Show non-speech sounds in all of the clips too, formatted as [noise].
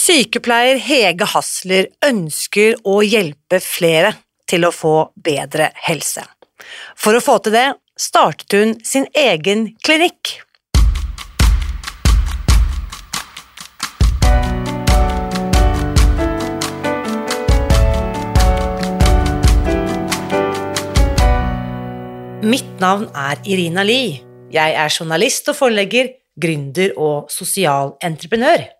Sykepleier Hege Hasler ønsker å hjelpe flere til å få bedre helse. For å få til det startet hun sin egen klinikk. Mitt navn er Irina Lie. Jeg er journalist og forlegger, gründer og sosial entreprenør.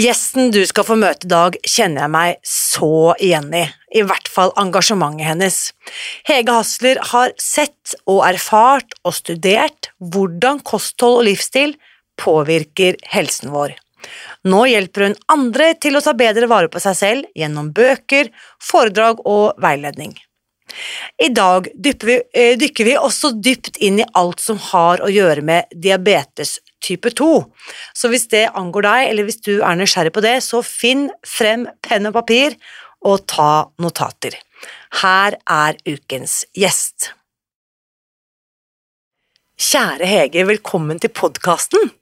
Gjesten du skal få møte i dag, kjenner jeg meg så igjen i, i hvert fall engasjementet hennes. Hege Hasler har sett og erfart og studert hvordan kosthold og livsstil påvirker helsen vår. Nå hjelper hun andre til å ta bedre vare på seg selv gjennom bøker, foredrag og veiledning. I dag vi, eh, dykker vi også dypt inn i alt som har å gjøre med diabetes type 2. Så hvis det angår deg, eller hvis du er nysgjerrig på det, så finn frem penn og papir og ta notater. Her er ukens gjest. Kjære Hege, velkommen til podkasten.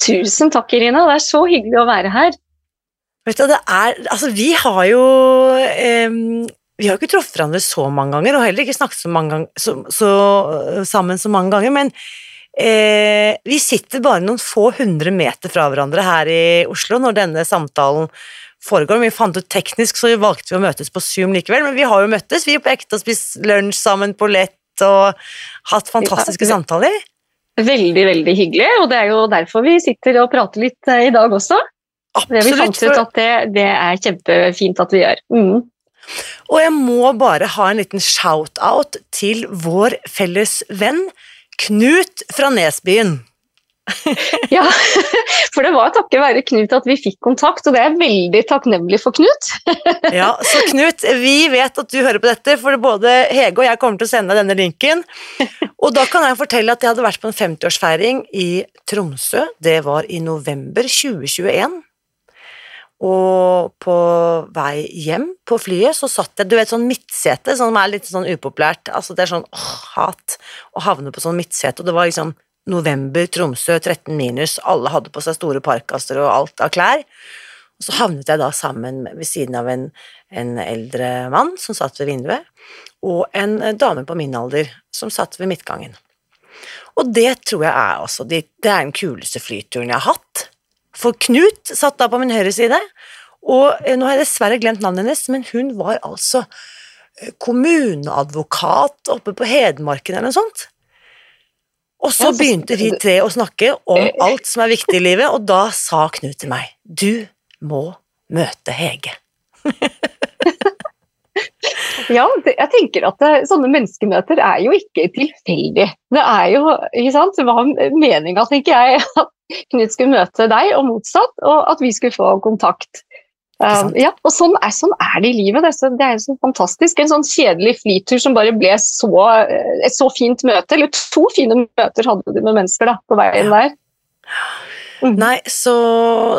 Tusen takk, Irina. Det er så hyggelig å være her. Vet du, det er Altså, vi har jo eh, Vi har ikke truffet hverandre så mange ganger, og heller ikke snakket så, mange ganger, så, så, sammen så mange ganger, men Eh, vi sitter bare noen få hundre meter fra hverandre her i Oslo når denne samtalen foregår. Vi fant ut teknisk, så vi valgte vi å møtes på Zoom likevel, men vi har jo møttes. Vi er på ekte og spist lunsj sammen på Lett og hatt fantastiske ja, samtaler. Veldig, veldig hyggelig, og det er jo derfor vi sitter og prater litt eh, i dag også. Absolutt. Det vi fant ut at det, det er kjempefint at vi gjør. Mm. Og jeg må bare ha en liten shout-out til vår felles venn Knut fra Nesbyen. [laughs] ja, for det var takket være Knut at vi fikk kontakt, og det er veldig takknemlig for Knut. [laughs] ja, så Knut, vi vet at du hører på dette, for både Hege og jeg kommer til å sende deg denne linken. Og da kan jeg fortelle at jeg hadde vært på en 50-årsfeiring i Tromsø. Det var i november 2021. Og på vei hjem på flyet så satt jeg Du vet sånn midtsete som er litt sånn upopulært. Altså det er sånn åh, hat å havne på sånn midtsete, og det var liksom november, Tromsø, 13 minus, alle hadde på seg store parkaster og alt av klær. Og så havnet jeg da sammen ved siden av en, en eldre mann som satt ved vinduet, og en dame på min alder som satt ved midtgangen. Og det tror jeg er altså Det er den kuleste flyturen jeg har hatt. For Knut satt da på min høyre side, og eh, nå har jeg dessverre glemt navnet hennes, men hun var altså eh, kommuneadvokat oppe på Hedmarken eller noe sånt. Og så begynte vi tre å snakke om alt som er viktig i livet, og da sa Knut til meg du må møte Hege. [laughs] Ja, det, jeg tenker at det, sånne menneskemøter er jo ikke tilfeldig. Det er jo, ikke sant, det var meninga, tenker jeg, [laughs] at Knut skulle møte deg, og motsatt, og at vi skulle få kontakt. Um, ja, og sånn er, sånn er, det i livet. Det er, så, det er så fantastisk. En sånn kjedelig flytur som bare ble så, et så fint møte. Eller to fine møter hadde du med mennesker da, på veien der. Mm. Nei, så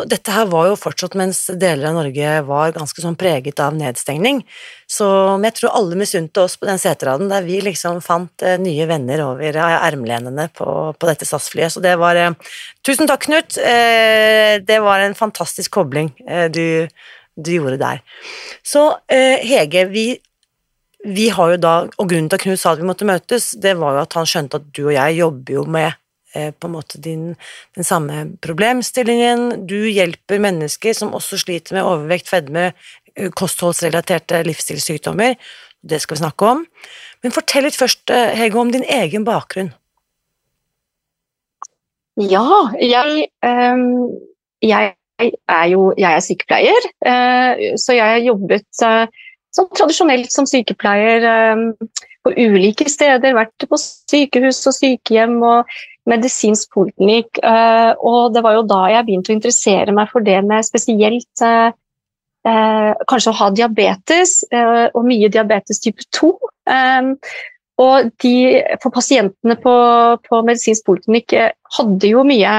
dette her var jo fortsatt mens deler av Norge var ganske sånn preget av nedstengning. Så men jeg tror alle misunte oss på den seteraden der vi liksom fant eh, nye venner over ermelenene på, på dette SAS-flyet. Så det var eh, Tusen takk, Knut. Eh, det var en fantastisk kobling eh, du, du, gjorde der. Så eh, Hege, vi vi har jo da, og Grunnen til at Knut sa at vi måtte møtes, det var jo at han skjønte at du og jeg jobber jo med Eh, på en måte din, den samme problemstillingen. Du hjelper mennesker som også sliter med overvekt, fedme, eh, kostholdsrelaterte livsstilssykdommer. Det skal vi snakke om. Men fortell litt først, eh, Hege, om din egen bakgrunn. Ja, jeg, um, jeg er jo jeg er sykepleier, så jeg har jobbet som tradisjonelt som sykepleier um, på ulike steder. Vært på sykehus og sykehjem og medisinsk poliklinikk. Uh, og det var jo da jeg begynte å interessere meg for det med spesielt kanskje å ha diabetes, og mye diabetes type 2. Um, og de, for pasientene på, på medisinsk poliklinikk eh, hadde jo mye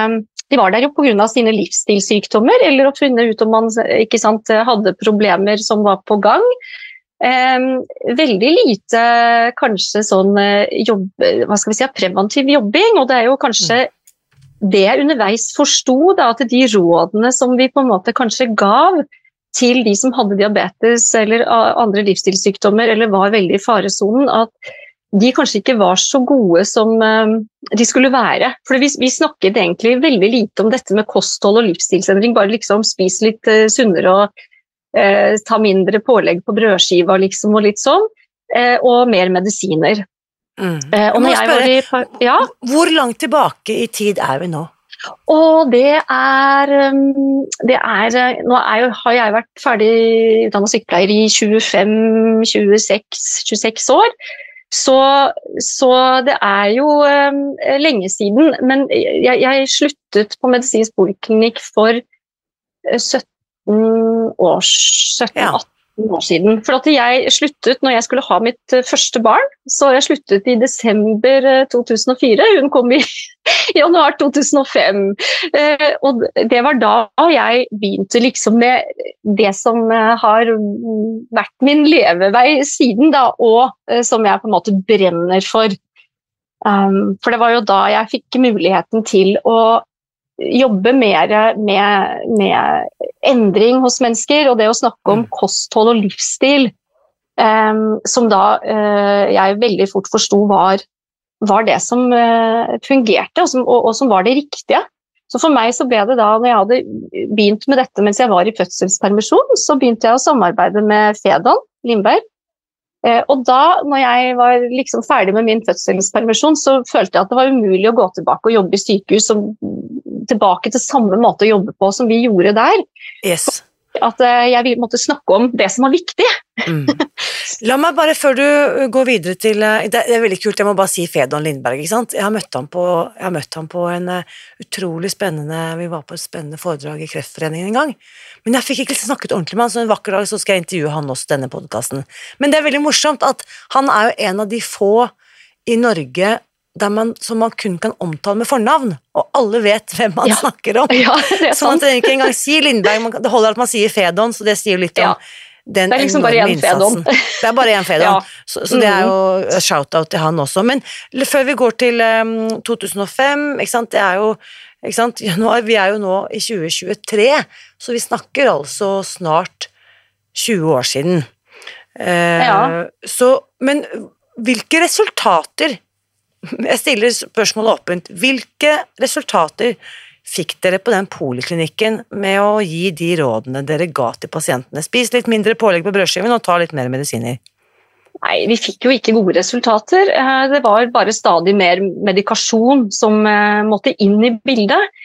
De var der jo pga. sine livsstilssykdommer, eller å finne ut om man sant, hadde problemer som var på gang. Eh, veldig lite kanskje sånn eh, jobb, hva skal vi si, preventiv jobbing, og det er jo kanskje det jeg underveis forsto, at de rådene som vi på en måte kanskje gav til de som hadde diabetes eller andre livsstilssykdommer eller var veldig i faresonen, at de kanskje ikke var så gode som uh, de skulle være. For vi, vi, snakket egentlig veldig lite om dette med kosthold og livsstilsendring. Bare liksom spise litt sunnere og uh, ta mindre pålegg på brødskiva liksom, og litt sånn. og mer medisiner. Mm. Spørre, i, ja? Hvor langt tilbake i tid er vi nå? Og det er, um, det er Nå er har jeg vært ferdig utdanna sykepleier i 25-26 år. Så, så, det er jo um, lenge siden. Men jeg, jeg sluttet på medisinsk poliklinikk for 17 eh, år, 17, ja år siden. For at jeg sluttet når jeg skulle ha mitt eh, første barn. Så jeg sluttet i desember 2004. Eh, Hun kom i [laughs] januar 2005. Eh, og det var da jeg begynte liksom med det som har vært min levevei siden, da, og som jeg på en måte brenner for. Um, for det var jo da jeg fikk muligheten til å jobbe mer med, med, endring hos mennesker, og det å snakke om mm. kosthold og livsstil, um, som da uh, jeg veldig fort forsto var, var, det som uh, fungerte, og som, og, og som, var det riktige. Så for meg så ble det da, når jeg hadde begynt med dette mens jeg var i fødselspermisjon, så begynte jeg å samarbeide med Fedon Lindberg, og da når jeg var liksom ferdig med min fødselspermisjon, så følte jeg at det var umulig å gå tilbake og jobbe i sykehus som, tilbake til samme måte å jobbe på som vi gjorde der. Yes. At eh, jeg måtte snakke om det som var viktig. Mm. [laughs] La meg bare, før du går videre til eh, Det er veldig kult, jeg må bare si Fedon Lindberg. ikke sant? Jeg har møtt ham på, møtt ham på en utrolig spennende Vi var på et spennende foredrag i Kreftforeningen en gang. Men jeg fikk ikke snakket ordentlig med han, så en vakker dag så skal jeg intervjue han også denne podkasten. Men det er veldig morsomt at han er jo en av de få i Norge man, som man kun kan omtale med fornavn, og alle vet hvem man ja. snakker om. [laughs] Ja, så man trenger ikke engang si Lindberg, man, det holder at man sier Fedon, så det sier litt om den det er liksom én Fedon. Det er bare én Fedon, [laughs] ja. så, så, det er jo shout-out til han også. Men før vi går til um, 2005, ikke sant, det er jo Januar, [laughs] vi er jo nå i 2023, så vi snakker altså snart 20 år siden. Uh, ja. Så, men hvilke resultater Jeg stiller spørsmålet åpent. Hvilke resultater fikk dere på den poliklinikken med å gi de rådene dere ga til pasientene? Spis litt mindre pålegg på brødskiven og ta litt mer medisiner. Nei, vi fikk jo ikke gode resultater. Eh, det var bare stadig mer medikasjon som eh, måtte inn i bildet.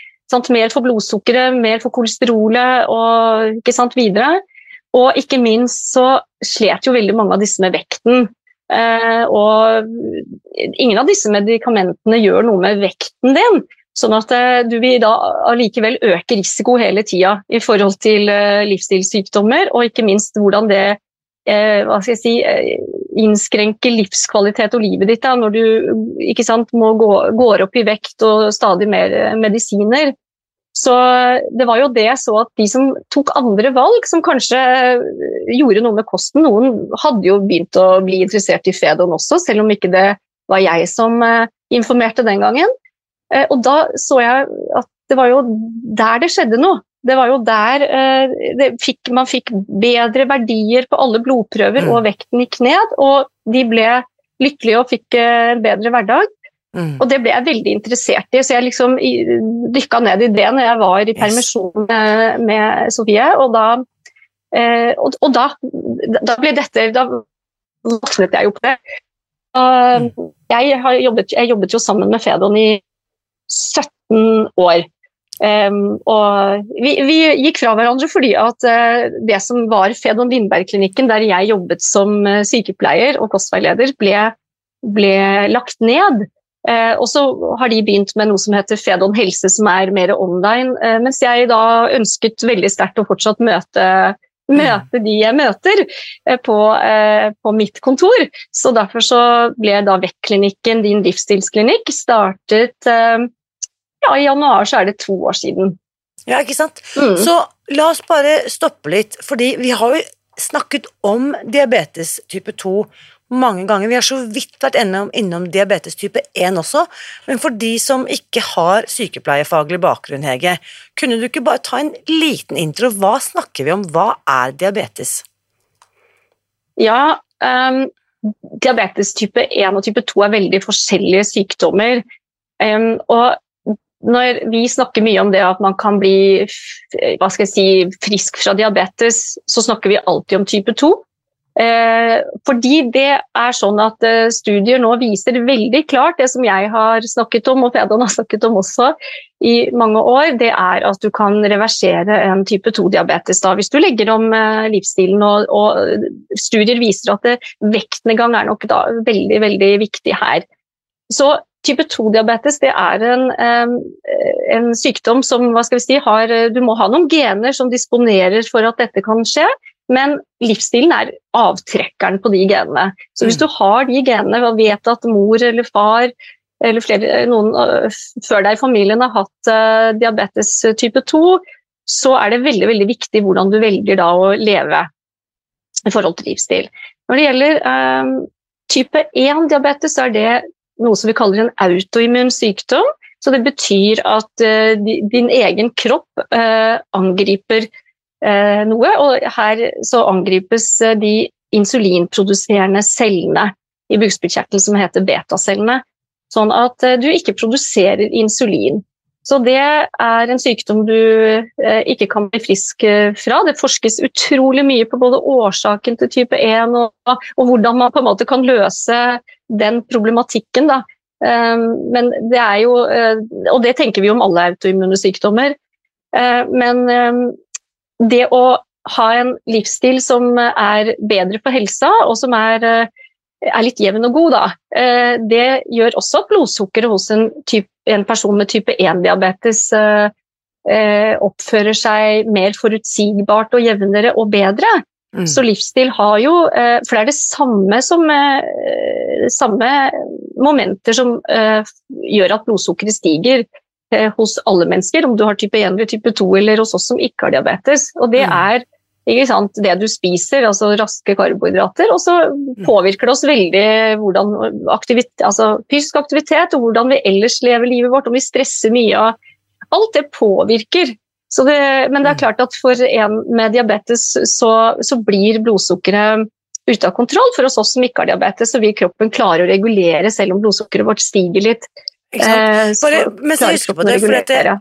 Mer for blodsukkeret, mer for kolesterolet og ikke sant, videre. Og ikke minst så slet jo veldig mange av disse med vekten. Eh, og ingen av disse medikamentene gjør noe med vekten din. Sånn at du vil da allikevel øke risiko hele tida i forhold til livsstilssykdommer, og ikke minst hvordan det eh, si, eh, innskrenker livskvalitet og livet ditt da, når du sant, må gå, går opp i vekt og stadig mer eh, medisiner. Så det var jo det jeg så at de som tok andre valg, som kanskje eh, gjorde noe med kosten Noen hadde jo begynt å bli interessert i Fedon også, selv om ikke det var jeg som informerte den gangen. Og da så jeg at det var jo der det skjedde noe. Det var jo der eh, fikk, man fikk bedre verdier på alle blodprøver, mm. og vekten gikk ned. Og de ble lykkelige og fikk eh, en bedre hverdag. Mm. Og det ble jeg veldig interessert i, så jeg liksom dykka ned i det når jeg var i permisjon med, med Sofie. Og da, eh, og, og da, da, ble dette Da våknet jeg opp det. uh, jeg, jobbet, jeg, jobbet, jo sammen med Fedon i 17 år. Um, og vi, vi, gikk fra hverandre fordi at uh, det som var Fedon Lindberg-klinikken, der jeg jobbet som uh, sykepleier og kostveileder, ble, ble lagt ned. Uh, og så har de begynt med noe som heter Fedon helse, som er mer online. mens jeg da ønsket veldig sterkt å fortsatt møte, møte de jeg møter på, på, mitt kontor. Så derfor så ble da Vekk-klinikken, din livsstilsklinikk, startet ja, i januar så er det to år siden. Ja, ikke sant. Mm. Så la oss bare stoppe litt, fordi vi har jo snakket om diabetes type 2 mange ganger. Vi har så vidt vært innom, innom diabetes type 1 også, men for de som ikke har sykepleiefaglig bakgrunn, Hege, kunne du ikke bare ta en liten intro? Hva snakker vi om? Hva er diabetes? Ja, um, diabetes type 1 og type 2 er veldig forskjellige sykdommer. Um, og når vi snakker mye om det at man kan bli hva skal jeg si, frisk fra diabetes, så snakker vi alltid om type 2. Eh, fordi det er sånn at eh, studier nå viser veldig klart det som jeg har snakket om, og Fedon har snakket om også i mange år, det er at du kan reversere en type 2-diabetes hvis du legger om eh, livsstilen. Og, og, studier viser at det, vektnedgang er nok da veldig, veldig viktig her. Så Type 2-diabetes det er en, en, sykdom som hva skal vi si, har, du må ha noen gener som disponerer for at dette kan skje, men livsstilen er avtrekkeren på de genene. Så hvis mm. du har de genene og vet at mor eller far eller flere, noen før deg i familien har hatt uh, diabetes type 2, så er det veldig, veldig viktig hvordan du velger da å leve i forhold til livsstil. Når det gjelder uh, type 1-diabetes, så er det noe som vi kaller en autoimmun sykdom. Så det betyr at uh, din egen kropp angriper noe, og her så angripes de insulinproduserende cellene i bukspyttkjertelen som heter betacellene. Sånn at du ikke produserer insulin. Så det er en sykdom du ikke kan bli frisk fra. Det forskes utrolig mye på både årsaken til type 1 og, og hvordan man på en måte kan løse den problematikken, da. Men det er jo eh, Og det tenker vi om alle autoimmune sykdommer. Eh, men det å ha en livsstil som er bedre for helsa, og som er, eh, er litt jevn og god, da, det gjør også at blodsukkeret hos en, type, en person med type 1-diabetes oppfører seg mer forutsigbart og jevnere og bedre. Mm. Så livsstil har jo eh, For det er det samme som eh, Samme momenter som eh, gjør at blodsukkeret stiger hos alle mennesker, om du har type 1 eller type 2 eller hos oss som ikke har diabetes. Og det mm. er sant, det du spiser, altså raske karbohydrater. Og så mm. påvirker det oss veldig hvordan aktivitet, altså fysisk aktivitet og hvordan vi ellers lever livet vårt. Om vi stresser mye. Alt det påvirker det, men det er mm. klart at for en med diabetes så, så blir blodsukkeret ute av kontroll. For oss som ikke har diabetes, så vil kroppen klare å regulere selv om blodsukkeret vårt stiger litt. Eh, Bare, mens jeg husker på det, for jeg,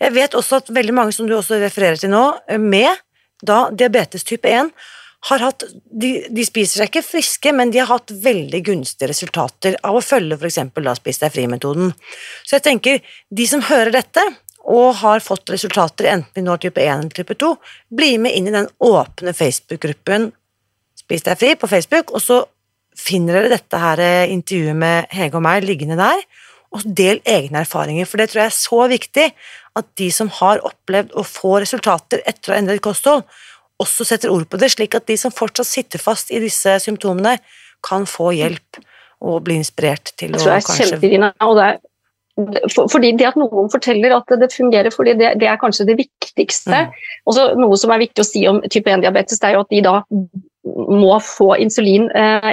jeg vet også at veldig mange som du også refererer til nå, med da diabetes type 1, har hatt, de, de, spiser seg ikke friske, men de har hatt veldig gunstige resultater av å følge f.eks. Spis deg fri-metoden. Så jeg tenker, de som hører dette, og har fått resultater, enten vi når type 1 eller type 2, bli med inn i den åpne Facebook-gruppen Spis deg fri på Facebook, og så finner dere dette her eh, intervjuet med Hege og meg liggende der, og del egne erfaringer, for det tror jeg er så viktig at de som har opplevd å få resultater etter å ha endret kosthold, også setter ord på det, slik at de som fortsatt sitter fast i disse symptomene, kan få hjelp og bli inspirert til å kanskje fordi det at noen forteller at det fungerer, fordi det, det er kanskje det viktigste. Mm. Også noe som er viktig å si om type 1-diabetes, det er jo at de da må få insulin eh,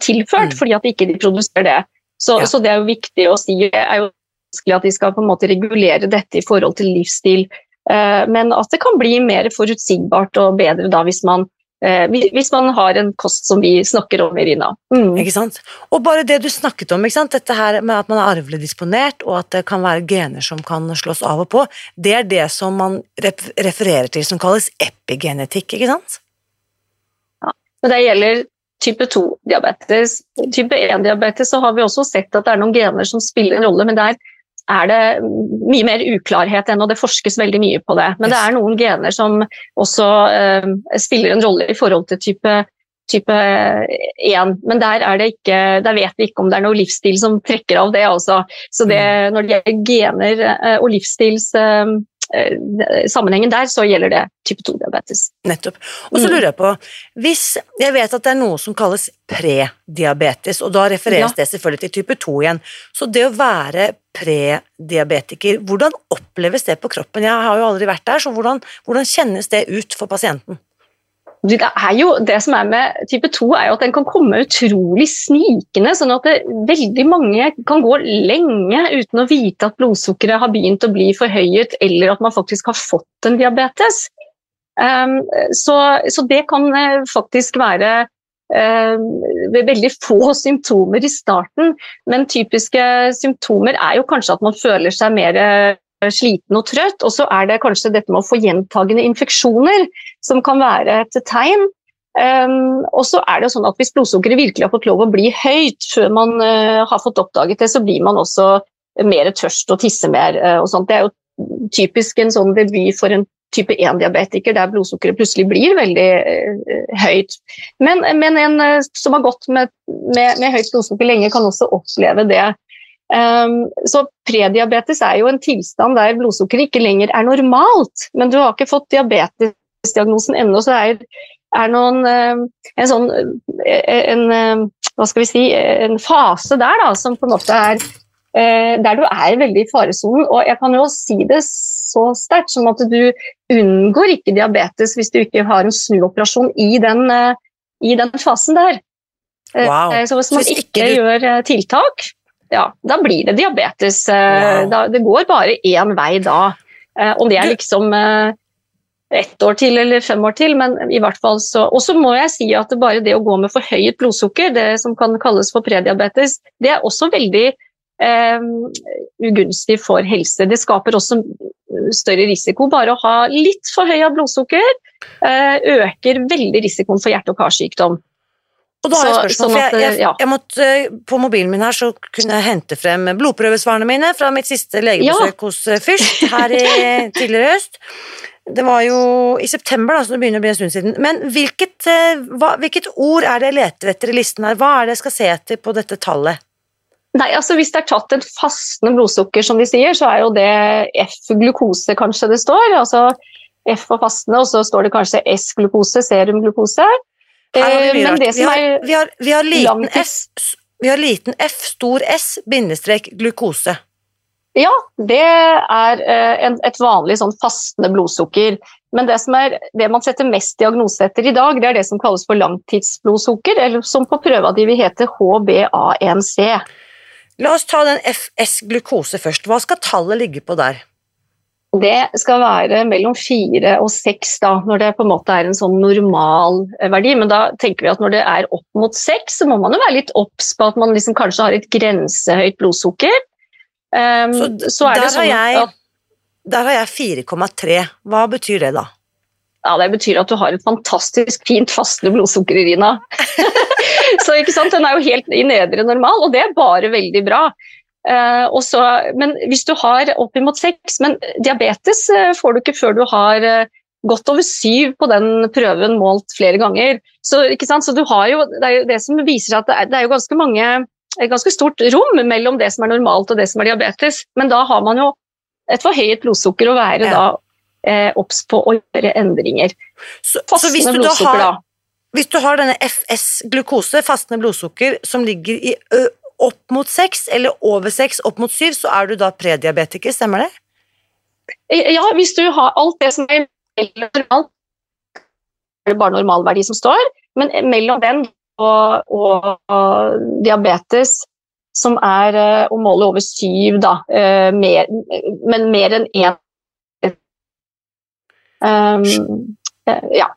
tilført, mm. fordi at de ikke produserer det. Så, ja. så, det er jo viktig å si er jo at de skal på en måte regulere dette i forhold til livsstil. Eh, men at det kan bli mer forutsigbart og bedre da hvis man Eh, hvis man har en kost som vi snakker om, Irina. Mm. Ikke sant? Og bare det du snakket om, dette her med at man er arvelig disponert, og at det kan være gener som kan slås av og på, det er det som man refererer til som kalles epigenetikk, ikke sant? Ja, men det gjelder type 2-diabetes. Type 1-diabetes så har vi også sett at det er noen gener som spiller en rolle, men der er det mye mer uklarhet ennå, det forskes veldig mye på det. Men det er noen gener som også eh, spiller en rolle i forhold til type, type 1. Men der, ikke, der, vet vi ikke om det er noe livsstil som trekker av det. Altså. Så det, mm. når det gjelder gener eh, og livsstils eh, Eh, sammenhengen der, så gjelder det type 2-diabetes. Nettopp. Og så mm. lurer jeg på, hvis jeg vet at det er noe som kalles prediabetes, og da refereres ja. det selvfølgelig til type 2 igjen, så det å være prediabetiker, hvordan oppleves det på kroppen? Jeg har jo aldri vært der, så hvordan, hvordan kjennes det ut for pasienten? Det, jo, det som er med type 2, er jo at den kan komme utrolig snikende. sånn at det, veldig mange kan gå lenge uten å vite at blodsukkeret har begynt å bli forhøyet, eller at man faktisk har fått en diabetes. Um, så, så, det kan uh, faktisk være uh, veldig få [laughs] symptomer i starten, men typiske symptomer er jo kanskje at man føler seg mer sliten og trøtt. Og så er det kanskje dette med å få gjentagende infeksjoner som kan være et tegn. Um, og så er det sånn at Hvis blodsukkeret virkelig har fått lov å bli høyt før man uh, har fått oppdaget det, så blir man også mer tørst og tisser mer. Uh, og. Det er jo typisk en sånn debut for en type 1-diabetiker der blodsukkeret plutselig blir veldig uh, høyt. Men, men, en som har gått med, med, med høyt blodsukker lenge, kan også oppleve det. Um, så prediabetes er jo en tilstand der blodsukkeret ikke lenger er normalt, men du har ikke fått diabetesdiagnosen ennå, så er, er noen, uh, en sånn eh, en, uh, hva skal vi si, en fase der da, som på en måte er der du er veldig i faresonen. Og jeg kan jo si det så sterkt som at du unngår ikke diabetes hvis du ikke har en snuoperasjon i den, i den fasen der. Wow. Så hvis man ikke, ikke gjør tiltak, ja, da blir det diabetes. Eh, wow. Da, det går bare én vei da. Eh, om det er liksom eh, ett år til eller fem år til, men i hvert fall så Og så må jeg si at bare det å gå med forhøyet blodsukker, det som kan kalles for prediabetes, det er også veldig eh, ugunstig for helse. Det skaper også større risiko. Bare å ha litt forhøya blodsukker eh, øker veldig risikoen for hjerte- og karsykdom. Og da har jeg spørsmål, sånn for jeg, jeg, jeg, måtte, På mobilen min her så kunne jeg hente frem blodprøvesvarene mine fra mitt siste legebesøk ja. hos eh, Fyrst her i [laughs] tidligere høst. Det var jo i september, da, så det begynner å bli en stund siden. Men hvilket, eh, hva, hvilket ord er det jeg leter etter i listen her? Hva er det jeg skal se etter på dette tallet? Nei, altså Hvis det er tatt et fastende blodsukker, som de sier, så er jo det F-glukose kanskje det står. altså F for fastende, og så står det kanskje S-glukose, serumglukose. Her har vi, som er vi har, vi har liten S, vi har liten F, stor S, bindestrek glukose. Ja, det er eh, et vanlig sånn fastende blodsukker. Men det, er, det, man setter mest diagnose etter i dag, det er det som kalles for langtidsblodsukker, eller som på prøva di vil hete HBA1C. La oss ta den FS-glukose først. Hva skal tallet ligge på der? Det skal være mellom fire og seks når det på en måte er en sånn normal eh, verdi. Men da tenker vi at når det er opp mot seks, så må man jo være litt obs på at man liksom kanskje har et grensehøyt blodsukker. Um, så, så er det sånn jeg, at, Der har jeg 4,3. Hva betyr det da? Ja, Det betyr at du har et fantastisk fint fastende blodsukker, Irina. [laughs] så ikke sant, Den er jo helt i nedre normal, og det er bare veldig bra. Uh, også, men hvis du har oppimot seks Men diabetes uh, får du ikke før du har uh, gått over syv på den prøven målt flere ganger. Så, så du har jo, det er jo det som viser seg at det er, det er jo ganske mange et ganske stort rom mellom det som er normalt og det som er diabetes. Men da har man jo et forhøyet blodsukker å være ja. da obs på å gjøre endringer. Så, så hvis, du har, hvis du har denne FS-glukose, fastende blodsukker, som ligger i opp mot seks, eller over seks, opp mot syv, så er du da prediabetiker, stemmer det? Ja, hvis du har alt det som er normalt, er det bare normalverdi som står, men mellom den og, og, og diabetes, som er uh, å måle over syv, da, uh, mer, men mer enn én um, uh, Ja.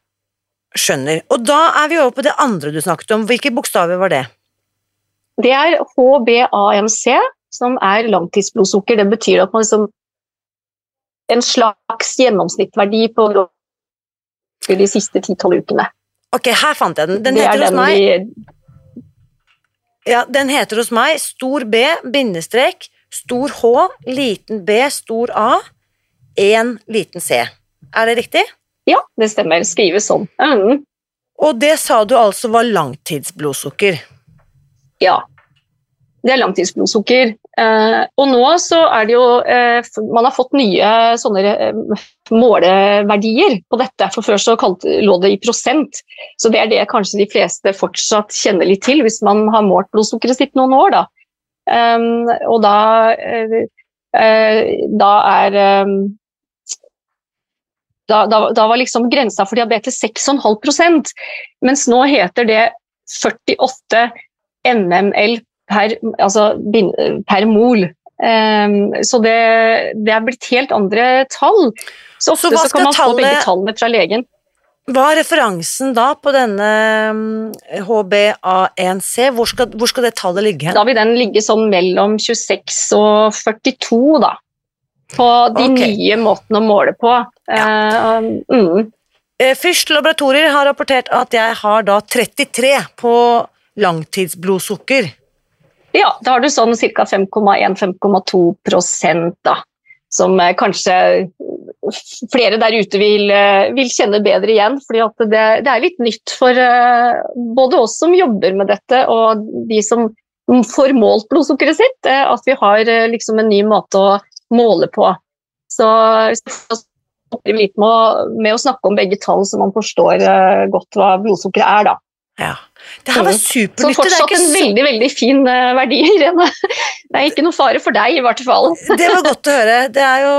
Skjønner. Og da er vi over på det andre du snakket om. Hvilke bokstaver var det? Det er HBAMC, som er langtidsblodsukker. Det betyr at man liksom En slags gjennomsnittsverdi på de siste 10-12 ukene. Ok, her fant jeg den. Den det er heter hos meg vi Ja, den heter hos meg stor B, bindestrek, stor H, liten b, stor A, én liten C. Er det riktig? Ja, det stemmer. Skrives sånn. Mm, Og det sa du altså var langtidsblodsukker. ja. Det er langtidsblodsukker. Eh, og nå så er det jo eh, Man har fått nye sånne eh, måleverdier på dette. For før så lå det i prosent. Så det er det kanskje de fleste fortsatt kjenner litt til, hvis man har målt blodsukkeret sitt noen år, da. Um, og da Da er um, da, da, da var liksom grensa for diabetes 6,5% mens nå heter det 48 mml per, altså, per mol. Um, så det, det er blitt helt andre tall. Så Så ofte hva så, kan man man få begge tallene fra legen. Hva er referansen da på denne mm, HbA1c? Hvor skal, hvor skal det tallet ligge? Da vil den ligge sånn mellom 26 og 42, da. På de okay. nye måtene å måle på. Eh, mm. Eh, Fürst laboratorier har rapportert at jeg har da 33 på langtidsblodsukker. Ja, da har du sånn ca. 5,1-5,2 prosent, da. Som eh, kanskje flere der ute vil, eh, vil kjenne bedre igjen. For det, det er litt nytt for eh, både oss som jobber med dette og de som får målt blodsukkeret sitt, at vi har liksom en ny måte å måle på. Så vi litt med å, med å snakke om begge tall, så man forstår godt hva blodsukkeret er, da. Ja. Det her var supernyttig. Så supernyttig. Det, er fortsatt en veldig veldig fin eh, verdi, Irene. [laughs] Det er ikke noe fare for deg, i hvert fall. [laughs] det var godt å høre. Det er jo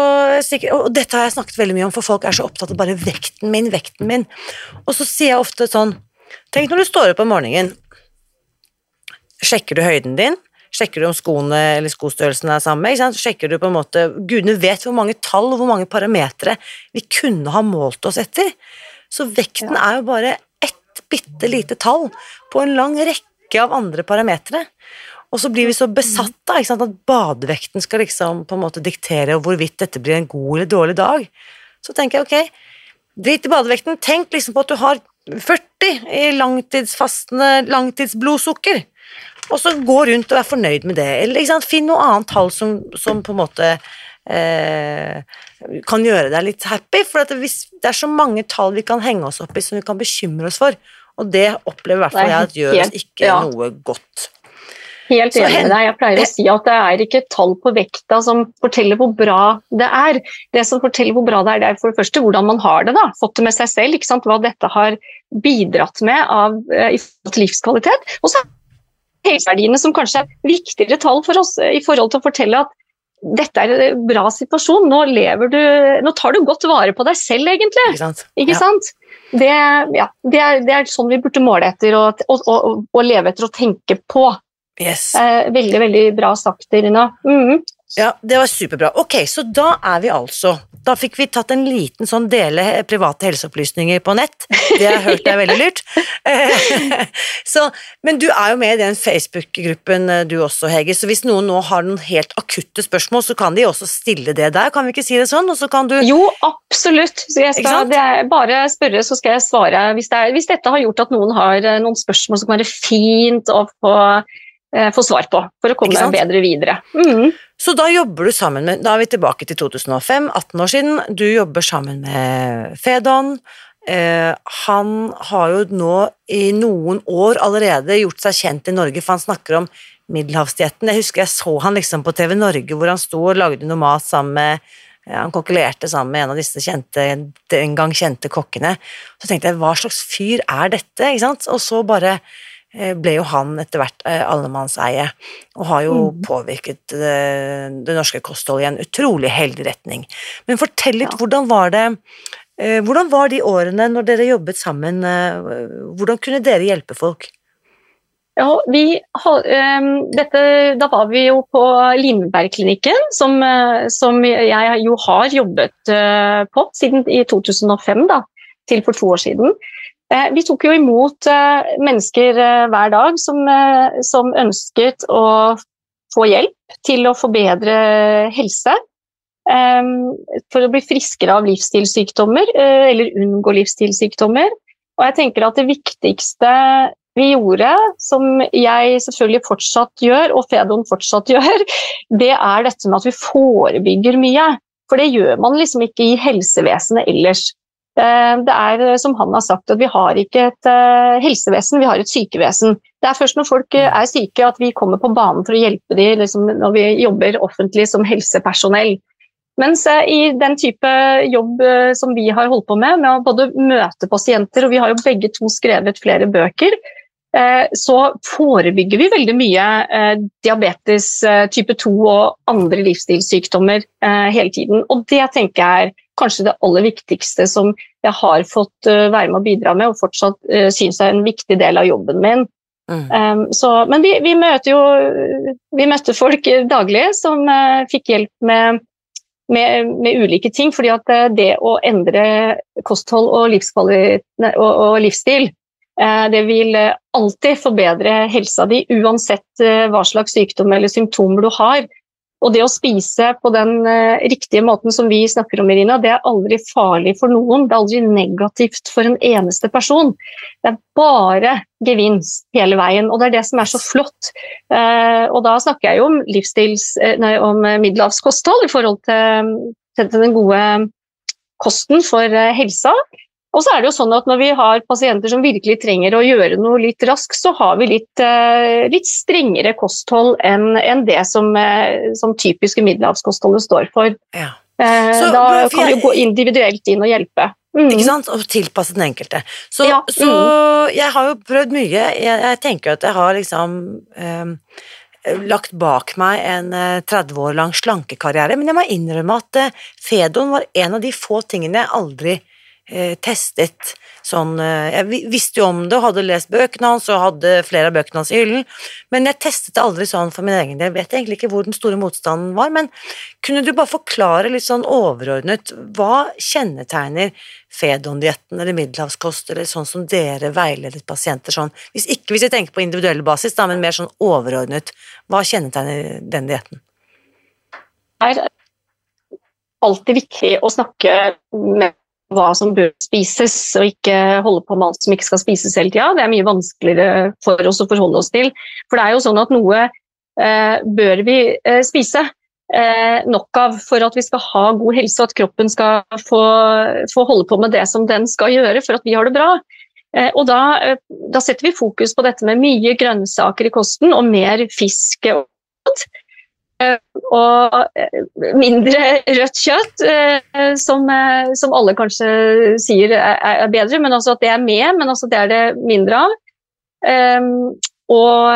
sikkert, og dette har jeg snakket veldig mye om, for folk er så opptatt av bare vekten min, vekten min. Og så sier jeg ofte sånn Tenk når du står opp om morgenen. Sjekker du høyden din? Sjekker du om skoene eller skostørrelsen er samme? Sjekker du på en måte Gudene vet hvor mange tall og hvor mange parametere vi kunne ha målt oss etter. Så vekten er jo bare bitte lite tall på en lang rekke av andre parametere. Og så blir vi så besatt da, at badevekten skal liksom på en måte diktere hvorvidt dette blir en god eller dårlig dag. Så tenker jeg ok, drit i badevekten, tenk liksom på at du har 40 i langtidsfastende langtidsblodsukker. Og så gå rundt og være fornøyd med det. Eller finn noe annet tall som, som på en måte eh, kan gjøre deg litt happy. For det er så mange tall vi kan henge oss opp i som vi kan bekymre oss for, og det opplever i hvert fall jeg at gjør oss ikke ja. noe godt. Helt enig med deg. Jeg pleier å si at det er ikke tall på vekta som forteller hvor bra det er. Det som forteller hvor bra det er, det er for det første hvordan man har det. da, Fått det med seg selv. ikke sant, Hva dette har bidratt med av, eh, i forhold til livskvalitet. Og så er helseverdiene som kanskje er viktigere tall for oss eh, i forhold til å fortelle at dette er en bra situasjon. Nå lever du, nå tar du godt vare på deg selv, egentlig. Ikke sant? Ikke Ja. sant? Det, ja, det, er, det er sånn vi burde måle etter og, og, og, og leve etter og tenke på. Yes. Eh, veldig, veldig bra sagt, Irina. Mhm. Ja, det var superbra. Ok, så da er vi altså Da fikk vi tatt en liten sånn dele private helseopplysninger på nett. Det har jeg hørt er veldig lurt. [laughs] Så, men du er jo med i den Facebook-gruppen eh, du også, Hege, så hvis noen nå har noen helt akutte spørsmål, så kan de også stille det der, kan vi ikke si det sånn? Og så kan du Jo, absolutt. Skal, det bare spørre, så skal jeg svare. Hvis, det er, hvis dette har gjort at noen har eh, noen spørsmål som kan være fint å få, eh, få svar på, for å komme bedre videre. Mhm. Så da jobber du sammen med Da er vi tilbake til 2005, 18 år siden. Du jobber sammen med Fedon. Eh, han har jo nå i noen år allerede gjort seg kjent i Norge, for han snakker om middelhavsdietten. Jeg husker jeg så han liksom på TV Norge hvor han sto og lagde noe mat sammen med Han kokkelerte sammen med en av disse kjente, den gang kjente kokkene. Så tenkte jeg, hva slags fyr er dette? Ikke sant? Og så bare ble jo han etter hvert eh, allemannseie, og har jo Mm. påvirket eh, det norske kostholdet i en utrolig heldig retning. Men fortell litt, Ja. hvordan var det eh, Hvordan var de årene når dere jobbet sammen? eh, Hvordan kunne dere hjelpe folk? Ja, vi, ehm, dette, da var vi jo på Lindbergklinikken, som, eh, som jeg jo har jobbet eh, på siden i 2005, da, til for to år siden. Eh, Vi tok jo imot eh, mennesker eh, hver dag som, som ønsket å få hjelp til å forbedre helse. For å bli friskere av livsstilssykdommer, eller unngå livsstilssykdommer. Og jeg tenker at det viktigste vi gjorde, som jeg selvfølgelig fortsatt gjør, og Fedon fortsatt [laughs] gjør, det er dette med at vi forebygger mye. For det gjør man liksom ikke i helsevesenet ellers. Eh, det er som han har sagt, at vi har ikke et eh, helsevesen, vi har et sykevesen. Det er først når folk eh, er syke at vi kommer på banen for å hjelpe dem liksom når vi jobber offentlig som helsepersonell. Mens i den type jobb som vi har holdt på med, med å både møte pasienter, og vi har jo begge to skrevet flere bøker, så forebygger vi veldig mye diabetes type 2 og andre livsstilssykdommer hele tiden. Og det tenker jeg er kanskje det aller viktigste som jeg har fått uh, være med å bidra med, og fortsatt uh, syns er en viktig del av jobben min. Mm. Um, så, men vi, vi, møter jo Vi møtte folk daglig som fikk hjelp med, med, med, ulike ting. fordi at det å endre kosthold og, og, og livsstil det vil alltid forbedre helsa di, uansett hva slags sykdom eller symptomer du har. Og det å spise på den uh, riktige måten som vi snakker om, Irina, det er aldri farlig for noen. Det er aldri negativt for en eneste person. Det er bare gevinst hele veien, og det er det som er så flott. Uh, og da snakker jeg jo om uh, nei, om middelhavskosthold i forhold til, til den gode kosten for helsa. Og så er det jo sånn at Når vi har pasienter som virkelig trenger å gjøre noe litt raskt, så har vi litt, uh, litt strengere kosthold enn en det som, uh, som typiske middelhavskostholdet står for. Ja. Uh, så, da kan vi jo gå individuelt inn og hjelpe. Mm. Ikke sant? Og tilpasse den enkelte. Så, ja. mm. så, jeg har jo prøvd mye. Jeg, jeg tenker at jeg har liksom um, lagt bak meg en 30 år lang slankekarriere, men jeg må innrømme at Fedon var en av de få tingene jeg aldri eh, testet sånn eh, Jeg visste jo om det og hadde lest bøkene hans og hadde flere av bøkene hans i hyllen, men jeg testet det aldri sånn for min egen del. Jeg vet egentlig ikke hvor den store motstanden var, men kunne du bare forklare litt sånn overordnet hva kjennetegner Fedon-dietten eller middelhavskost eller sånn som dere veiledet pasienter sånn, hvis ikke hvis jeg tenker på individuell basis, da, men mer sånn overordnet, hva kjennetegner den dietten? Det er alltid viktig å snakke med hva som bør spises, og ikke holde på med alt som ikke skal spises hele tida. Det er mye vanskeligere for oss å forholde oss til. For det er jo sånn at noe eh, bør vi eh, spise eh, nok av for at vi skal ha god helse, og at kroppen skal få, få, holde på med det som den skal gjøre for at vi har det bra. Eh, og da, eh, da, setter vi fokus på dette med mye grønnsaker i kosten og mer fisk. og og eh, mindre rødt kjøtt, eh, som, som alle kanskje sier er, bedre, men også at det er med, men også det er det mindre av. Og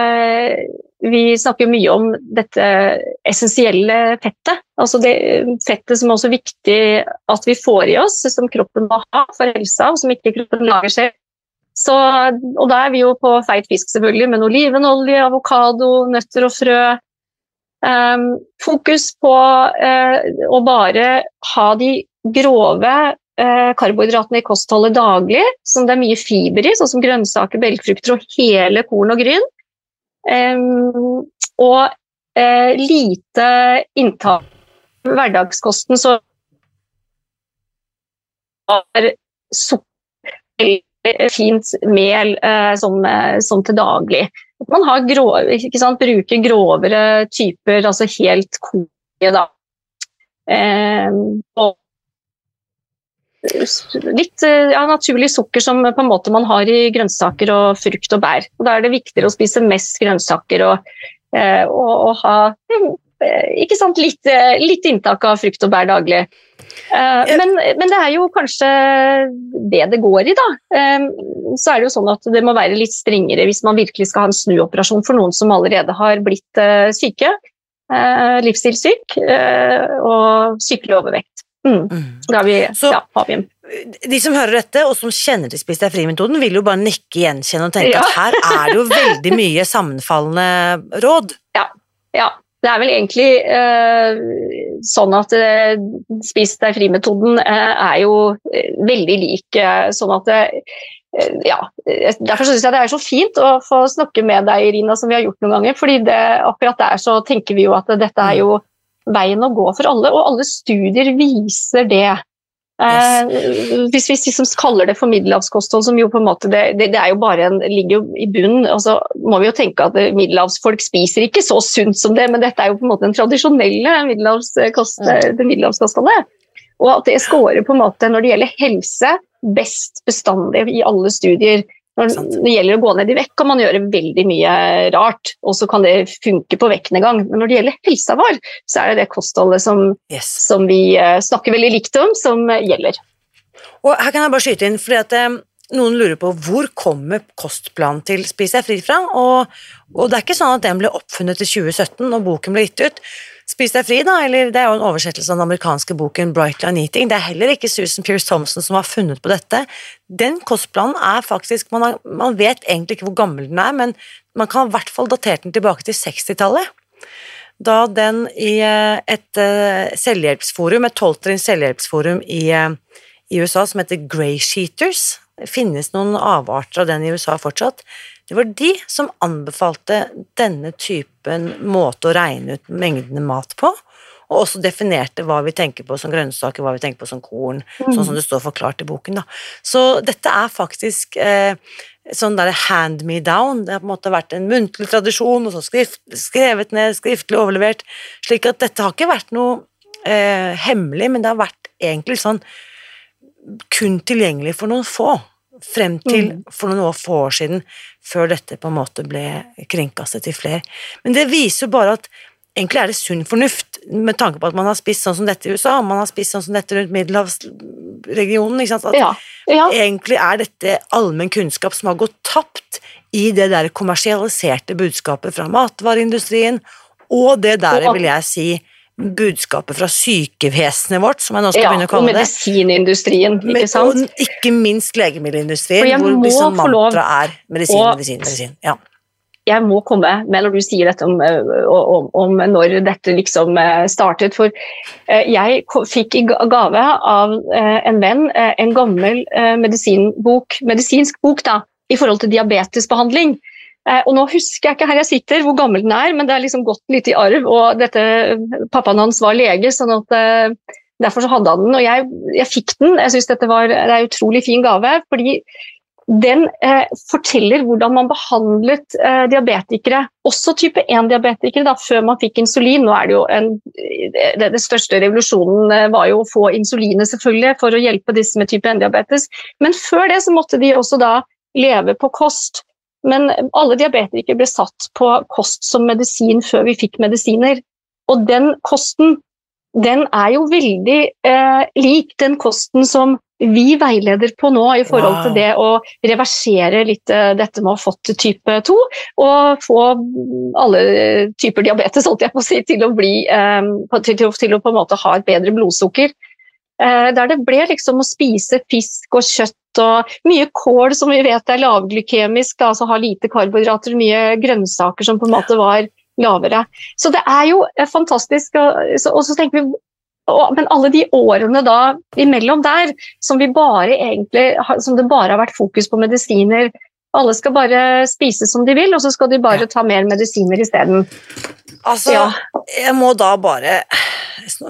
vi snakker mye om dette essensielle fettet. Altså det fettet som er også viktig at vi får i oss, som kroppen må ha for helsa, og som ikke kroppen lager selv. Så, og da er vi jo på feit fisk, selvfølgelig, med olivenolje, avokado, nøtter og frø. Um, fokus på uh, å bare ha de grove uh, karbohydratene i kostholdet daglig, som det er mye fiber i, sånn som grønnsaker, belgfrukter og hele korn og gryn. Um, og uh, lite inntak hverdagskosten, så er sukker fint mel som, som til daglig man har grov, sant, bruker grovere typer, altså helt koke, da. Eh, og litt ja, naturlig sukker som på en måte man har i grønnsaker og frukt og bær. Og Da er det viktigere å spise mest grønnsaker og, eh, og, og ha eh, sant, litt, litt, inntak av frukt og bær daglig. Eh, men, men, det er jo kanskje det det går i, da. Eh, så er det jo sånn at det må være litt strengere hvis man virkelig skal ha en snuoperasjon for noen som allerede har blitt eh, syke. Livsstilssyk og sykelig overvekt. Mm. mm. Da har vi, så, ja, har vi de som hører dette, og som kjenner til Spis deg fri-metoden, vil jo bare nikke gjenkjenne og tenke ja. at her er det jo veldig mye sammenfallende råd. [laughs] Ja, ja. Det er vel egentlig eh, sånn at eh, Spis deg fri-metoden eh, er jo eh, veldig lik. Eh, sånn at eh, ja, Derfor syns jeg det er så fint å få snakke med deg, Irina, som vi har gjort noen ganger. fordi det, akkurat der så tenker vi jo at dette er jo veien å gå for alle, og alle studier viser det. Eh, hvis vi liksom kaller det for middelhavskosthold, som jo på en måte det, det, det er jo bare en, ligger jo i bunnen, og så må vi jo tenke at middelhavsfolk spiser ikke så sunt som det, men dette er jo på en måte den tradisjonelle middelhavskost, det middelhavskostholdet. Og at det scorer på en måte når det gjelder helse, best bestandig i alle studier. Når det gjelder å gå ned i vekt, kan man gjøre veldig mye rart, og så kan det funke på vektnedgang. Men når det gjelder helsa vår, så er det det kostholdet som, yes. som vi uh, snakker veldig likt om, som uh, gjelder. Og her kan jeg bare skyte inn, fordi at um, noen lurer på hvor kommer kostplanen til Spis deg fri fra? Og, og, det er ikke sånn at den ble oppfunnet i 2017 når boken ble gitt ut. Spis deg fri, da, eller det er jo en oversettelse av den amerikanske boken Bright Line Eating. Det er heller ikke Susan Pierce Thompson som har funnet på dette. Den kostplanen er faktisk man, har, man vet egentlig ikke hvor gammel den er, men man kan i hvert fall datert den tilbake til 60-tallet. Da den i eh, et eh, selvhjelpsforum, et tolvtrinns selvhjelpsforum i, eh, i USA som heter Grey Sheeters, det finnes noen avarter av den i USA fortsatt, det var de som anbefalte denne typen måte å regne ut mengdene mat på, og også definerte hva vi tenker på som grønnsaker, hva vi tenker på som korn, mm. sånn som det står forklart i boken. Da. Så dette er faktisk eh, sånn derre hand me down. Det har på en måte vært en muntlig tradisjon, og så skrift, skrevet ned, skriftlig overlevert, slik at dette har ikke vært noe eh, hemmelig, men det har vært egentlig sånn kun tilgjengelig for noen få frem til mm. for noen få år siden, før dette på en måte ble kringkastet til flere. Men det viser jo bare at egentlig er det sunn fornuft, med tanke på at man har spist sånn som dette i USA, man har spist sånn som dette rundt middelhavsregionen. ikke sant? At ja, ja. Egentlig er dette allmenn kunnskap som har gått tapt i det der kommersialiserte budskapet fra matvareindustrien, og det der, vil jeg si, budskapet fra sykevesenet vårt, som jeg nå skal ja, begynne å kalle det. Ja, og medisinindustrien, ikke sant. Og ikke minst legemiddelindustrien, hvor liksom mantra er medisin, og, medisin, medisin. Ja. Jeg må komme med når du sier dette om, om, om når dette liksom eh, startet. For eh, jeg fikk i gave av eh, en venn en gammel medisinbok, medisinsk bok da, i forhold til diabetesbehandling. Eh, og nå husker jeg ikke her jeg sitter hvor gammel den er, men det er liksom gått litt i arv. Og dette, pappaen hans var lege, sånn at eh, derfor så hadde han den. Og jeg, jeg fikk den. Jeg syns dette var det er en utrolig fin gave. fordi den eh, forteller hvordan man behandlet eh, diabetikere, også type 1-diabetikere, før man fikk insulin. Nå er det jo en, det, det største revolusjonen var jo å få insulinet selvfølgelig for å hjelpe disse med type 1-diabetes. Men før det så måtte de også da leve på kost. Men alle diabetikere ble satt på kost som medisin før vi fikk medisiner. Og den kosten den er jo veldig eh, lik den kosten som vi veileder på nå i forhold til det å reversere litt uh, dette med å ha fått type 2, og få alle typer diabetes holdt jeg på å si, til å, bli, um, til, å på en måte ha et bedre blodsukker. Uh, der det ble liksom å spise fisk og kjøtt og mye kål som vi vet er lavglykemisk, altså har lite karbohydrater, mye grønnsaker som på en måte var lavere. Så det er jo eh, fantastisk. Og så tenker vi men alle de årene da imellom der som, vi bare egentlig, som det bare har vært fokus på medisiner Alle skal bare spise som de vil, og så skal de bare ta mer medisiner isteden. Altså, ja. jeg må da bare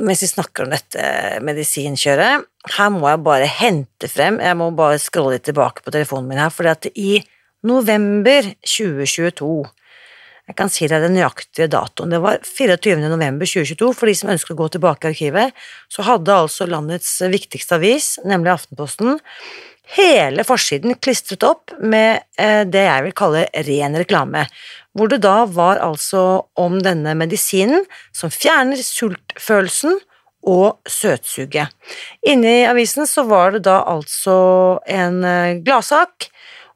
mens vi snakker om dette medisinkjøret, her må jeg bare hente frem Jeg må bare scrolle litt tilbake på telefonen min her, for i november 2022 jeg kan si deg den nøyaktige datoen. Det var 24. november 2022. For de som ønsker å gå tilbake i arkivet, så hadde altså landets viktigste avis, nemlig Aftenposten, hele forsiden klistret opp med eh, det jeg vil kalle ren reklame hvor det da var altså om denne medisinen som fjerner sultfølelsen og søtsuget. Inne i avisen så var det da altså en eh, gladsak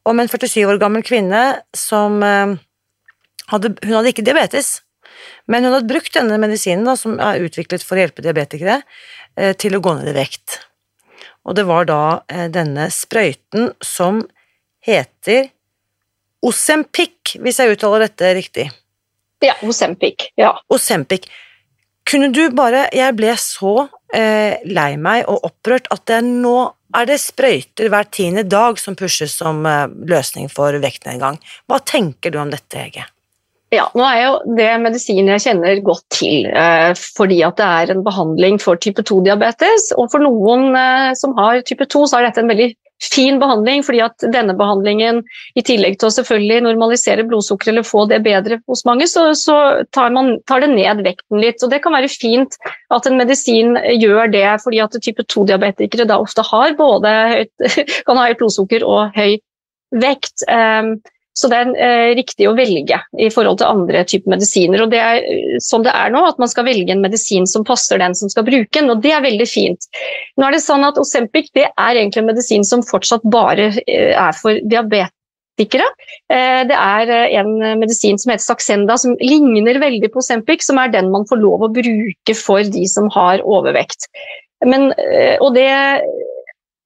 om en 47 år gammel kvinne som eh, hadde Hun hadde ikke diabetes, men hun hadde brukt denne medisinen da, som er utviklet for å hjelpe diabetikere, til å gå ned i vekt. Og det var da denne sprøyten som heter Osempic, hvis jeg uttaler dette riktig. Ja, Osempic. Ja. Osempic. Kunne du bare Jeg ble så eh, lei meg og opprørt at det nå er det sprøyter hver tiende dag som pushes som eh, løsning for vektnedgang. Hva tenker du om dette, Hege? Ja, nå er jo det medisin jeg kjenner godt til, eh, fordi at det er en behandling for type 2-diabetes. Og for noen eh, som har type 2, så er dette en veldig fin behandling, fordi at denne behandlingen, i tillegg til å selvfølgelig normalisere blodsukkeret eller få det bedre hos mange, så, så tar, man, tar, det ned vekten litt. Og det kan være fint at en medisin gjør det, fordi at type 2-diabetikere da ofte har både høyt, [laughs] kan ha høyt blodsukker og høy vekt. Så det er eh, riktig å velge i forhold til andre typer medisiner. og det er eh, sånn det er nå, at Man skal velge en medisin som passer den som skal bruke den, og det er veldig fint. Nå er det sånn at Osempic det er egentlig en medisin som fortsatt bare eh, er for diabetikere. Eh, det er en medisin som heter Saxenda, som ligner veldig på Osempic, som er den man får lov å bruke for de som har overvekt. Men, og det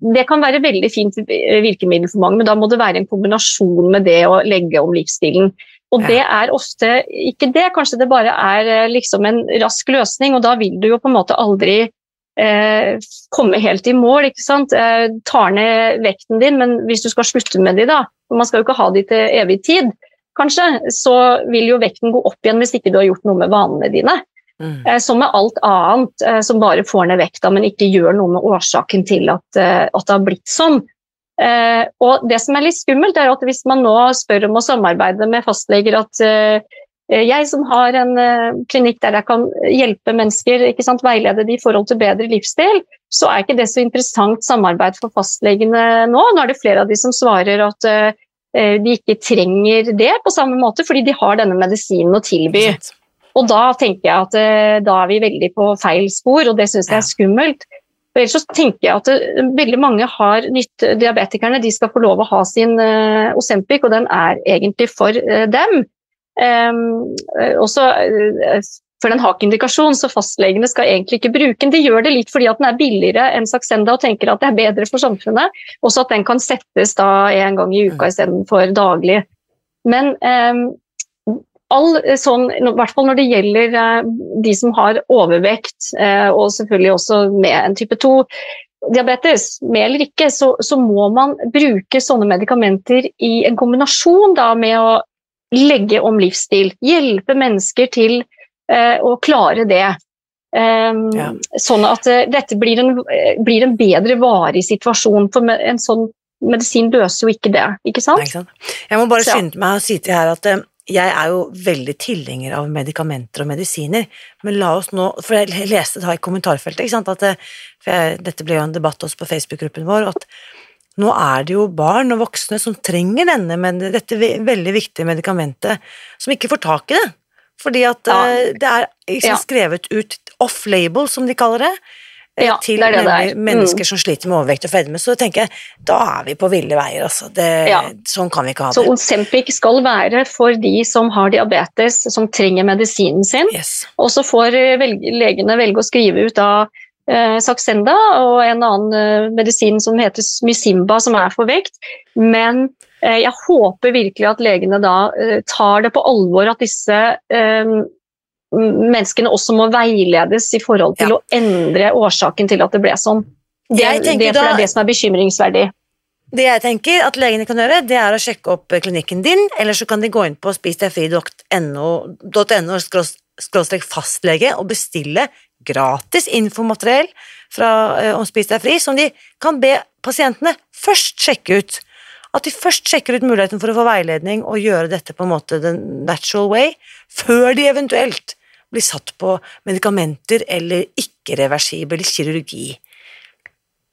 det kan være veldig fint virkemiddel for mange, men da må det være en kombinasjon med det å legge om livsstilen. Og det er ofte ikke det, kanskje det bare er eh, liksom en rask løsning, og da vil du jo på en måte aldri eh, komme helt i mål. ikke sant? Eh, tar ned vekten din, men hvis du skal slutte med de da, for man skal jo ikke ha de til evig tid, kanskje, så vil jo vekten gå opp igjen hvis ikke du har gjort noe med vanene dine. Mm. Eh, som med alt annet eh, som bare får ned vekta, men ikke gjør noe med årsaken til at, eh, at det har blitt sånn. Og det som er litt skummelt, er at hvis man nå spør om å samarbeide med fastleger at jeg som har en klinikk der jeg kan hjelpe mennesker, ikke sant, veilede de i forhold til bedre livsstil, så er ikke det så interessant samarbeid for fastlegene nå. Nå er det flere av de som svarer at de ikke trenger det på samme måte, fordi de har denne medisinen å tilby. Og da tenker jeg at eh, da er vi veldig på feil spor, og det syns jeg er skummelt. Og ellers så tenker jeg at det, eh, veldig mange har nytt, Diabetikerne de skal få lov å ha sin uh, Osempic, og den er egentlig for dem. Um, også, uh, for den har ikke indikasjon, så fastlegene skal egentlig ikke bruke den. De gjør det litt fordi at den er billigere enn Saxenda og tenker at det er bedre for samfunnet. Også at den kan settes da en gang i uka mm. istedenfor daglig. Men um, all eh, sånn, I hvert fall når det gjelder eh, de som har overvekt, eh, og selvfølgelig også med en type 2 diabetes, med eller ikke, så, så, må man bruke sånne medikamenter i en kombinasjon da, med å legge om livsstil. Hjelpe mennesker til eh, å klare det. Um, ja. Sånn at uh, dette blir en, blir en, bedre varig situasjon. For en sånn medisin løser jo ikke det, ikke sant? Nei, ikke sant? Jeg må bare skynde meg å si til her at jeg er jo veldig tilhenger av medikamenter og medisiner, men la oss nå For jeg leste det i kommentarfeltet, ikke sant, at det, jeg, dette ble jo en debatt også på Facebook-gruppen vår, at nå er det jo barn og voksne som trenger denne, men dette veldig viktige medikamentet, som ikke får tak i det. Fordi at ja. Eh, det er liksom skrevet ut off-label, som de kaller det ja, til det det det mennesker mm. som sliter med overvekt og fedme. Så tenker jeg, da er vi på ville veier, altså. Det, ja. Sånn kan vi ikke ha det. Så Onsempik skal være for de som har diabetes, som trenger medisinen sin. Yes. Og så får velge, legene velge å skrive ut av eh, Saxenda og en annen eh, medisin som heter Mysimba, som er for vekt. Men eh, jeg håper virkelig at legene da eh, tar det på alvor at disse eh, menneskene også må veiledes i forhold til ja. å endre årsaken til at det ble sånn. Det, det, det, er det som er bekymringsverdig. Det jeg tenker at legene kan gjøre, det er å sjekke opp klinikken din, eller så kan de gå inn på spisdegfri.no fastlege og bestille gratis infomateriell fra, eh, om Spis deg fri, som de kan be pasientene først sjekke ut. At de først sjekker ut muligheten for å få veiledning og gjøre dette på en måte the natural way, før de eventuelt blir satt på medikamenter eller ikke-reversibel kirurgi.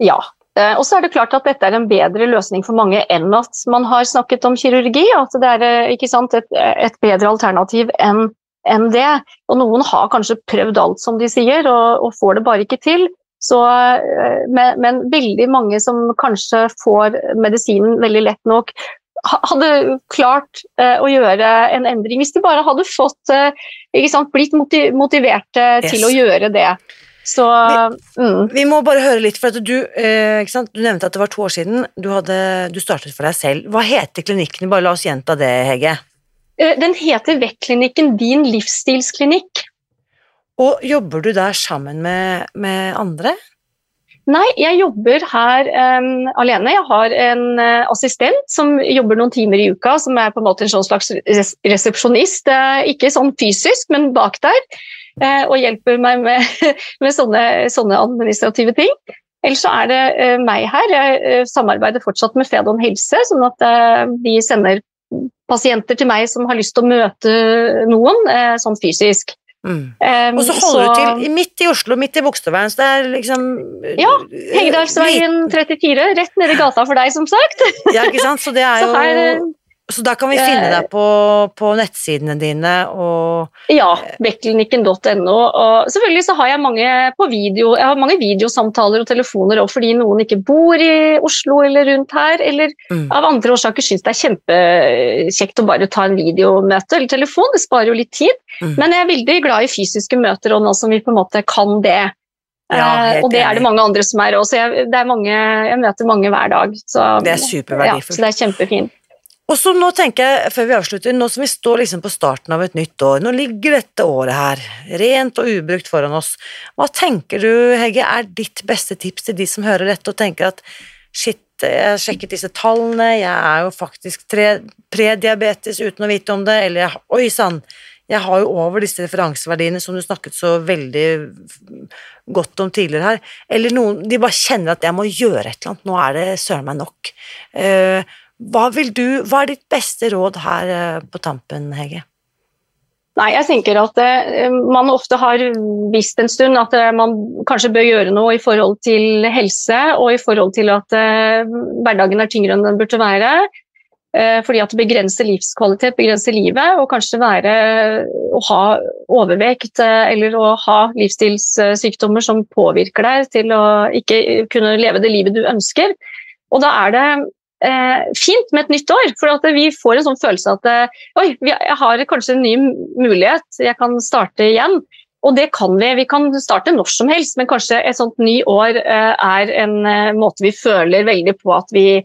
Ja, eh, og så er det klart at dette er en bedre løsning for mange enn at man har snakket om kirurgi. At det er eh, sant, et, et, bedre alternativ enn en det. Og noen har kanskje prøvd alt, som de sier, og, og får det bare ikke til. Så, eh, men, men, veldig mange som kanskje får medisinen veldig lett nok, hadde klart eh, å gjøre en endring hvis de bare hadde fått uh, sant, blitt motiverte yes. til å gjøre det. Så, mm. vi, vi, må bare høre litt, for du, uh, du, nevnte at det var to år siden du, hadde, du, startet for deg selv. Hva heter klinikken? Bare la oss gjenta det, Hege. Den heter Vektklinikken Din livsstilsklinikk. Og jobber du der sammen med, med andre? Nei, jeg jobber her um, alene. Jeg har en uh, assistent som jobber noen timer i uka, som er på en måte en sånn slags res resepsjonist. Uh, ikke sånn fysisk, men bak der. Uh, og hjelper meg med, [laughs] med sånne, sånne, administrative ting. Ellers så er det meg her. Jeg samarbeider fortsatt med Fedon helse, sånn at de sender pasienter til meg som har lyst til å møte noen sånn fysisk. Mm. Um, og så holder så, du til midt i Oslo, midt i Bogstadveien, så det er liksom Ja, Hengedalsveien 34, rett nedi gata for deg, som sagt. ja, ikke sant, så det er [laughs] jo her, så da kan vi finne deg på, på nettsidene dine og Ja, bekkelnikken.no. Og selvfølgelig så har jeg mange på video, jeg har mange videosamtaler og telefoner òg fordi noen ikke bor i Oslo eller rundt her, eller mm. av andre årsaker syns det er kjempekjekt å bare ta en videomøte eller telefon. Det sparer jo litt tid. Mm. Men jeg er veldig glad i fysiske møter og nå som vi på en måte kan det. Ja, eh, og det er det mange andre som er òg, så jeg, jeg, møter mange hver dag. Så, det er superverdifullt. Ja, så det er kjempefint. Og så nå tenker jeg, før vi avslutter, nå som vi står liksom på starten av et nytt år, nå ligger dette året her rent og ubrukt foran oss, hva tenker du, Hegge, er ditt beste tips til de som hører dette og tenker at shit, jeg har sjekket disse tallene, jeg er jo faktisk prediabetes uten å vite om det, eller oi sann, jeg har jo over disse referanseverdiene som du snakket så veldig godt om tidligere her, eller noen, de bare kjenner at jeg må gjøre et eller annet, nå er det søren meg nok. Uh, hva, du, hva er ditt beste råd her eh, på tampen, Hege? Nei, jeg tenker at eh, Man ofte har visst en stund at eh, man kanskje bør gjøre noe i forhold til helse og i forhold til at hverdagen er tyngre enn den burde være. Fordi at det begrenser livskvalitet, begrenser livet, og kanskje være å ha overvekt eller å ha livsstilssykdommer som påvirker deg til å ikke kunne leve det livet du ønsker. Og da er det eh, fint med et nytt år. For vi får en sånn følelse at eh, oi, jeg har kanskje en ny mulighet, jeg kan starte igjen. Og det kan vi. Vi kan starte når som helst, men kanskje et sånt ny år eh, er en eh, måte vi føler veldig på at vi,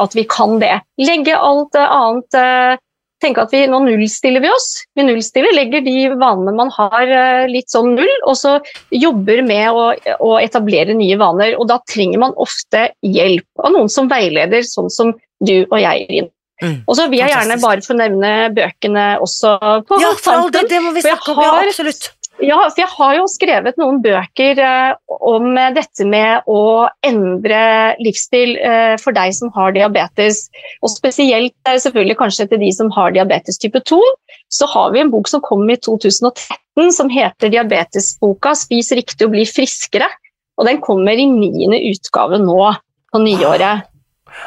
at vi kan det. Legge alt annet eh, tenke at vi, nå nullstiller vi oss. Vi nullstiller, legger de vanene man har eh, litt sånn null, og så jobber med å, å etablere nye vaner. Og da trenger man ofte hjelp av noen som veileder, sånn som du og jeg, Rin. Mm, og så vil jeg gjerne bare få nevne bøkene også på ja, for det, det må vi snakke om. Ja, absolutt. Ja, for jeg har jo skrevet noen bøker eh, om dette med å endre livsstil eh, for deg som har diabetes. Og spesielt eh, selvfølgelig kanskje til de som har diabetes type 2. Så har vi en bok som kom i 2013 som heter Diabetesboka 'Spis riktig og bli friskere'. Og den kommer i niende utgave nå på nyåret.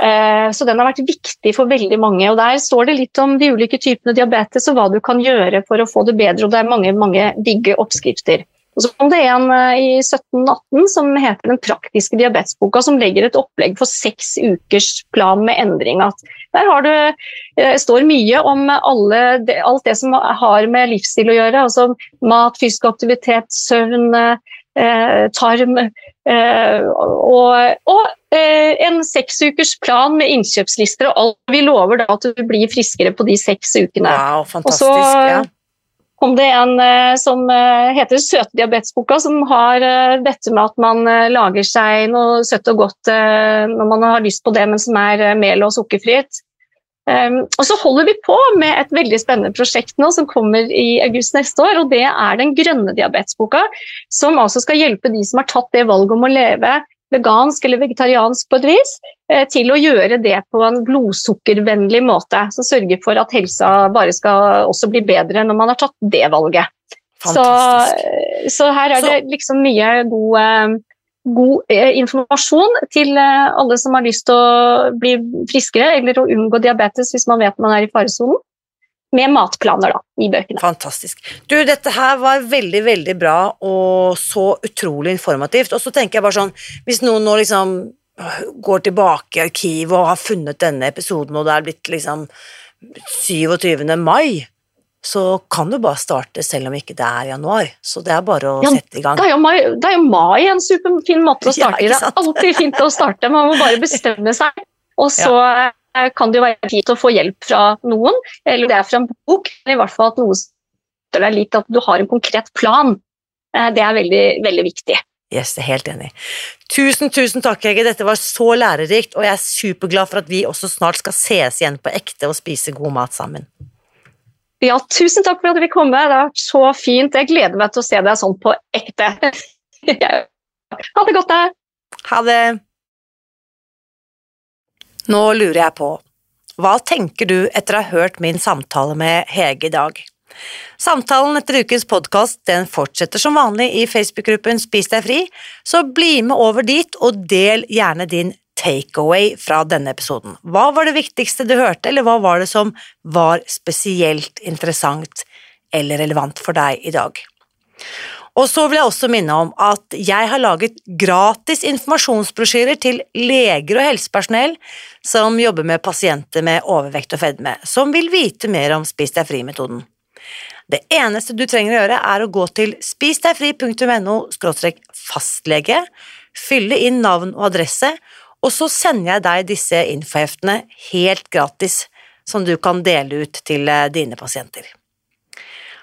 Eh, så den har vært viktig for veldig mange. og Der står det litt om de ulike typene diabetes og hva du kan gjøre for å få det bedre. og Det er mange, mange digge oppskrifter. Og så kom det en eh, i 1718 som heter Den praktiske diabetesboka, som legger et opplegg for seks ukers plan med endring. Der har du, eh, står mye om alle, alt det som har med livsstil å gjøre. altså Mat, fysisk aktivitet, søvn, tarm. Og, og Eh, en seksukers plan med innkjøpslister og alt. Vi lover da at du blir friskere på de seks ukene. Wow, og så ja. kom det en eh, som heter Søtdiabetesboka, som har dette med at man lager seg noe søtt og godt når man har lyst på det, men som er mel- og sukkerfritt. Um, og så holder vi på med et veldig spennende prosjekt nå som kommer i august neste år. og Det er den grønne diabetesboka, som altså skal hjelpe de som har tatt det valget om å leve vegansk eller vegetariansk på et vis, eh, til å gjøre det på en blodsukkervennlig måte. Som sørger for at helsa bare skal også bli bedre når man har tatt det valget. Så, så, her er det liksom mye god, eh, god eh, informasjon til alle som har lyst til å bli friskere eller å unngå diabetes hvis man vet man er i faresonen med matplaner da, i bøkene. Fantastisk. Du, dette her var veldig, veldig bra og så utrolig informativt. Og så tenker jeg bare sånn, hvis noen nå liksom går tilbake i arkivet og har funnet denne episoden, og det er blitt liksom 27. mai, så kan du bare starte selv om ikke det er januar. Så det er bare å ja, sette i gang. Det er, jo mai, det er jo mai en superfin måte å [laughs] starte i. Ja, det er alltid fint å starte, man må bare bestemme seg. Og så ja kan det jo være fint å få hjelp fra noen, eller det er fra en bok, eller i hvert fall at noe støtter deg litt, at du har en konkret plan. Eh, det er veldig, veldig viktig. Yes, jeg er helt enig. Tusen, tusen takk, Hege. Dette var så lærerikt, og jeg er superglad for at vi også snart skal ses igjen på ekte og spise god mat sammen. Ja, tusen takk for at du fikk komme. Det har vært så fint. Jeg gleder meg til å se deg sånn på ekte. [laughs] ha det godt, da. Ha det. Nå lurer jeg på, hva tenker du etter å ha hørt min samtale med Hege i dag? Samtalen etter ukens podkast fortsetter som vanlig i Facebook-gruppen Spis deg fri, så bli med over dit og del gjerne din takeaway fra denne episoden. Hva var det viktigste du hørte, eller hva var det som var spesielt interessant eller relevant for deg i dag? Og så vil jeg også minne om at jeg har laget gratis informasjonsbrosjyrer til leger og helsepersonell som jobber med pasienter med overvekt og fedme, som vil vite mer om Spis deg fri-metoden. Det eneste du trenger å gjøre, er å gå til spisdegfri.no fastlege, fylle inn navn og adresse, og så sender jeg deg disse infoheftene helt gratis, som du kan dele ut til eh, dine pasienter.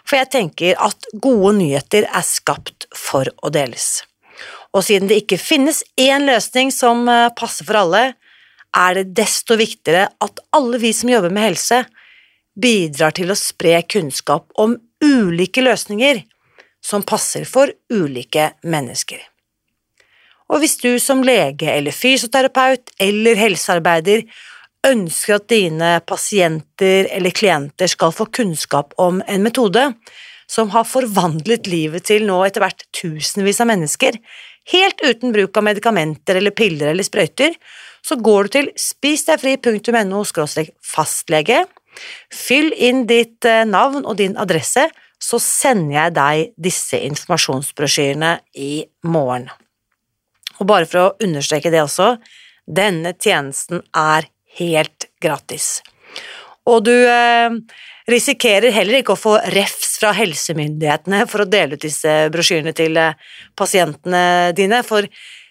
For jeg tenker at gode nyheter er skapt for å deles. Og siden det ikke finnes én løsning som eh, passer for alle, er det desto viktigere at alle vi som jobber med helse, bidrar til å spre kunnskap om ulike løsninger som passer for ulike mennesker. Og hvis du som lege eller fysioterapeut eller helsearbeider ønsker at dine pasienter eller klienter skal få kunnskap om en metode som har forvandlet livet til nå etter hvert tusenvis av mennesker, helt uten bruk av medikamenter eller piller eller sprøyter, så går du til spisdegfri.no fastlege, fyll inn ditt eh, navn og din adresse, så sender jeg deg disse informasjonsbrosjyrene i morgen. Og bare for å understreke det også, denne tjenesten er helt gratis. Og du eh, risikerer heller ikke å få refs fra helsemyndighetene for å dele ut disse brosjyrene til eh, pasientene dine, for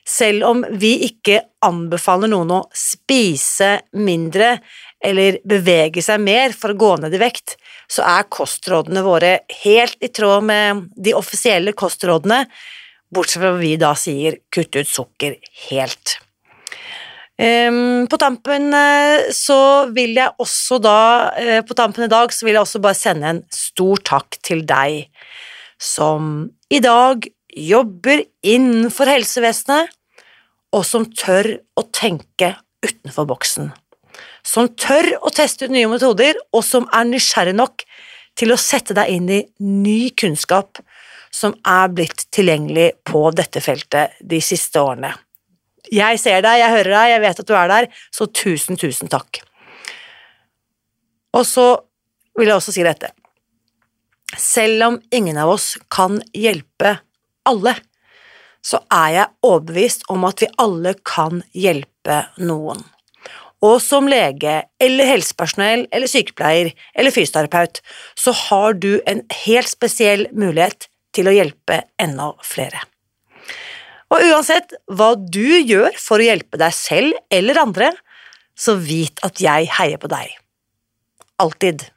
selv om vi ikke anbefaler noen å spise mindre eller bevege seg mer for å gå ned i vekt, så er kostrådene våre helt i tråd med de offisielle kostrådene, bortsett fra at vi da sier kutt ut sukker helt. Ehm, på tampen eh, så vil jeg også da, eh, på tampen i dag, så vil jeg også bare sende en stor takk til deg som i dag jobber innenfor helsevesenet, og som tør å tenke utenfor boksen som tør å teste ut nye metoder, og som er nysgjerrig nok til å sette deg inn i ny kunnskap som er blitt tilgjengelig på dette feltet de siste årene. Jeg ser deg, jeg hører deg, jeg vet at du er der, så tusen, tusen takk. Og så vil jeg også si dette. Selv om ingen av oss kan hjelpe alle, så er jeg overbevist om at vi alle kan hjelpe noen. Og som lege eller helsepersonell eller sykepleier eller fysioterapeut så har du en helt spesiell mulighet til å hjelpe enda flere. Og uansett hva du gjør for å hjelpe deg selv eller andre, så vit at jeg heier på deg. Alltid.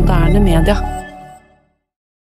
moderne media.